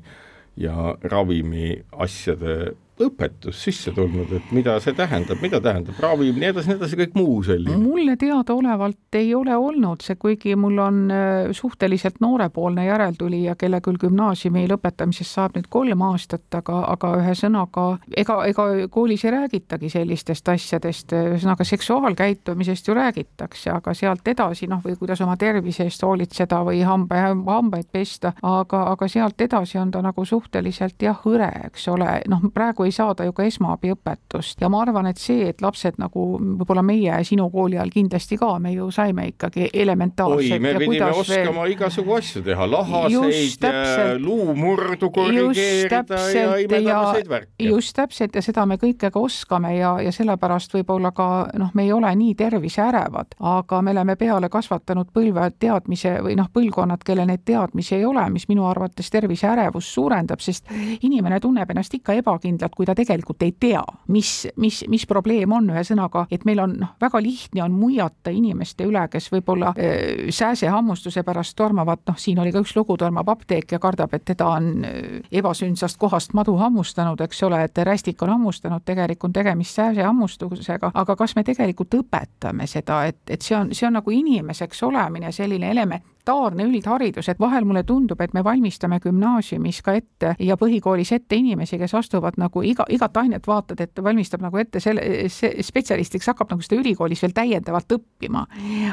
ja ravimi asjade õpetus sisse tulnud, et mida see tähendab, mida tähendab ravim, nii edasi, nii edasi, kõik muu selline? mulle teadaolevalt ei ole olnud see, kuigi mul on äh, suhteliselt noorepoolne järeltulija, kelle küll gümnaasiumi lõpetamisest saab nüüd kolm aastat, aga, aga ühesõnaga ega, ega koolis ei räägitagi sellistest asjadest, ühesõnaga seksuaalkäitumisest ju räägitakse, aga sealt edasi noh, või kuidas oma tervise eest hoolitseda või hamba, hambaid pesta, aga, aga sealt edasi on ta nagu suhteliselt jah, hõre, eks ole, noh, praegu ei ei saada ju ka esmaabiõpetust. Ja ma arvan, et see, et lapsed nagu võib-olla meie sinu kooli ajal kindlasti ka, me ju saime ikkagi elementaarselt. oi, me pidime oskama veel... igasugu asju teha, lahaseid, luumurdu korrigeerida ja imedamaseid värke. just täpselt. Ja seda me kõike ka oskame ja, ja sellepärast võib-olla ka noh, me ei ole nii terviseärevad, aga me oleme peale kasvatanud põlve teadmise või noh, põlvkonnad, kellel neid teadmisi ei ole, mis minu arvates terviseärevust suurendab, sest inimene tunneb ennast ikka ebakindlalt kuulajat, kui ta tegelikult ei tea, mis, mis, mis probleem on, ühesõnaga, et meil on noh, väga lihtne on muiata inimeste üle, kes võib-olla äh, sääsehammustuse pärast tormavad, noh, siin oli ka üks lugu, tormab apteek ja kardab, et teda on äh, ebasündsast kohast madu hammustanud, eks ole, et rästik on hammustanud, tegelikult on tegemist sääsehammustusega, aga kas me tegelikult õpetame seda, et, et see on, see on nagu inimeseks olemine, selline element, elementaarne üldharidus, et vahel mulle tundub, et me valmistame gümnaasiumis ka ette ja põhikoolis ette inimesi, kes astuvad nagu iga, igat ainet vaatad, et valmistab nagu ette selle, see spetsialistiks hakkab nagu seda ülikoolis veel täiendavalt õppima.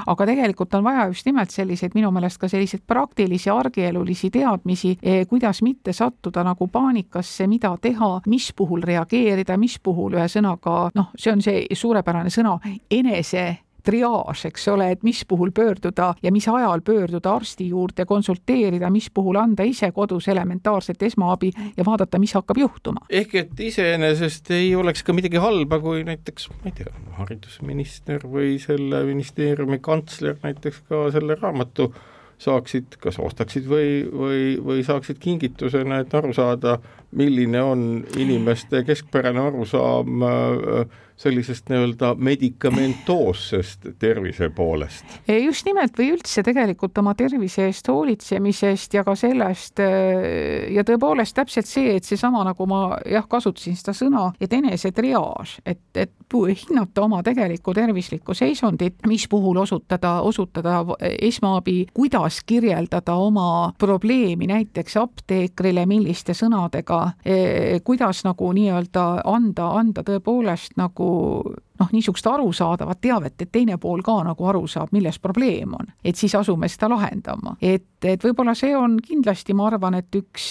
aga tegelikult on vaja just nimelt selliseid, minu meelest ka selliseid praktilisi argielulisi teadmisi, eh, kuidas mitte sattuda nagu paanikasse, mida teha, mis puhul reageerida, mis puhul ühesõnaga noh, see on see suurepärane sõna enese triaaž, eks ole, et mis puhul pöörduda ja mis ajal pöörduda arsti juurde, konsulteerida, mis puhul anda ise kodus elementaarset esmaabi ja vaadata, mis hakkab juhtuma. ehk et iseenesest ei oleks ka midagi halba, kui näiteks, ma ei tea, haridusminister või selle ministeeriumi kantsler näiteks ka selle raamatu saaksid, kas ostaksid või, või, või saaksid kingitusena, et aru saada, milline on inimeste keskpärane arusaam äh, sellisest nii-öelda medikamentoossest tervise poolest. just nimelt või üldse tegelikult oma tervise eest hoolitsemisest ja ka sellest äh, ja tõepoolest täpselt see, et seesama, nagu ma jah, kasutasin seda sõna, et enesetriaaž, et, et hinnata oma tegelikku tervislikku seisundit, mis puhul osutada, osutada esmaabi, kuidas kirjeldada oma probleemi näiteks apteekrile, milliste sõnadega, eh, kuidas nagu nii-öelda anda, anda tõepoolest nagu nagu noh, niisugust arusaadavat teavet, et teine pool ka nagu aru saab, milles probleem on, et siis asume seda lahendama. et, et võib-olla see on kindlasti, ma arvan, et üks,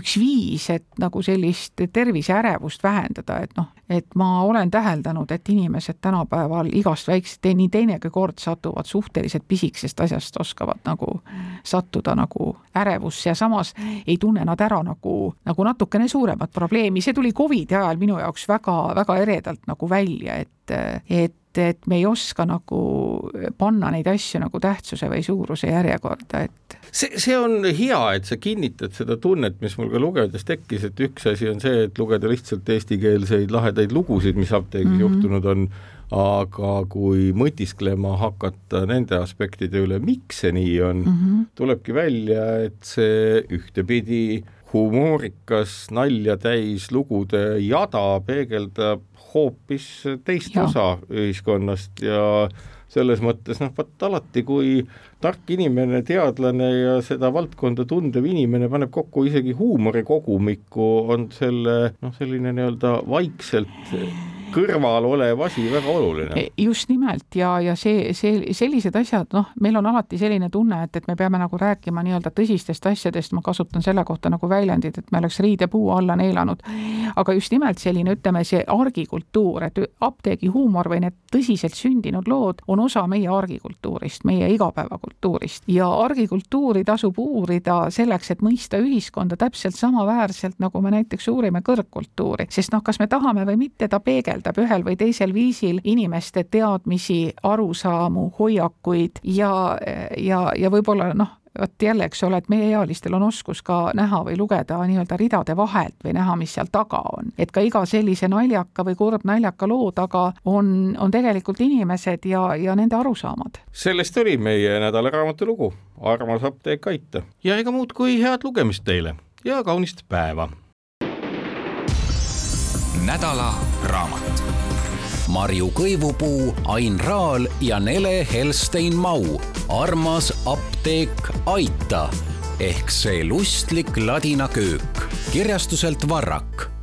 üks viis, et nagu sellist terviseärevust vähendada, et noh, et ma olen täheldanud, et inimesed tänapäeval igast väiksest, nii teinegi kord satuvad suhteliselt pisikesest asjast, oskavad nagu sattuda nagu ärevusse ja samas ei tunne nad ära nagu, nagu natukene suuremat probleemi, see tuli Covidi ajal minu jaoks väga-väga eredalt nagu välja, et, et et me ei oska nagu panna neid asju nagu tähtsuse või suuruse järjekorda, et see, see on hea, et sa kinnitad seda tunnet, mis mul ka lugedes tekkis, et üks asi on see, et lugeda lihtsalt eestikeelseid lahedaid lugusid, mis apteegis mm -hmm. juhtunud on, aga kui mõtisklema hakata nende aspektide üle, miks see nii on mm, -hmm. tulebki välja, et see ühtepidi humoorikas, nalja täis lugude jada peegeldab hoopis teist ja. osa ühiskonnast ja selles mõttes noh, vot alati, kui tark inimene, teadlane ja seda valdkonda tundev inimene paneb kokku isegi huumorikogumikku, on selle noh, selline nii-öelda vaikselt kõrval olev asi väga oluline. E, just nimelt ja, ja see, see, sellised asjad, noh, meil on alati selline tunne, et, et me peame nagu rääkima nii-öelda tõsistest asjadest, ma kasutan selle kohta nagu väljendit, et me oleks riidepuu alla neelanud. aga just nimelt selline, ütleme, see argikultuur, et apteegi huumor või need tõsiselt sündinud lood on osa meie argikultuurist, meie igapäevakultuurist ja argikultuuri tasub uurida selleks, et mõista ühiskonda täpselt samaväärselt, nagu me näiteks uurime kõrgkultuuri, sest noh, kas me tahame või mitte, ta peegeldab peegeldab ühel või teisel viisil inimeste teadmisi, arusaamu, hoiakuid ja, ja, ja võib-olla noh, vot jälle, eks ole, et meieealistel on oskus ka näha või lugeda nii-öelda ridade vahelt või näha, mis seal taga on. et ka iga sellise naljaka või kurbnaljaka loo taga on, on tegelikult inimesed ja, ja nende arusaamad. sellest oli meie nädalaraamatu lugu Armas apteek aita ja ega muud kui head lugemist teile ja kaunist päeva nädala raamat. Marju Kõivupuu, Ain Raal ja Nele Helstein-Mau. armas apteek Aita ehk see lustlik ladina köök kirjastuselt Varrak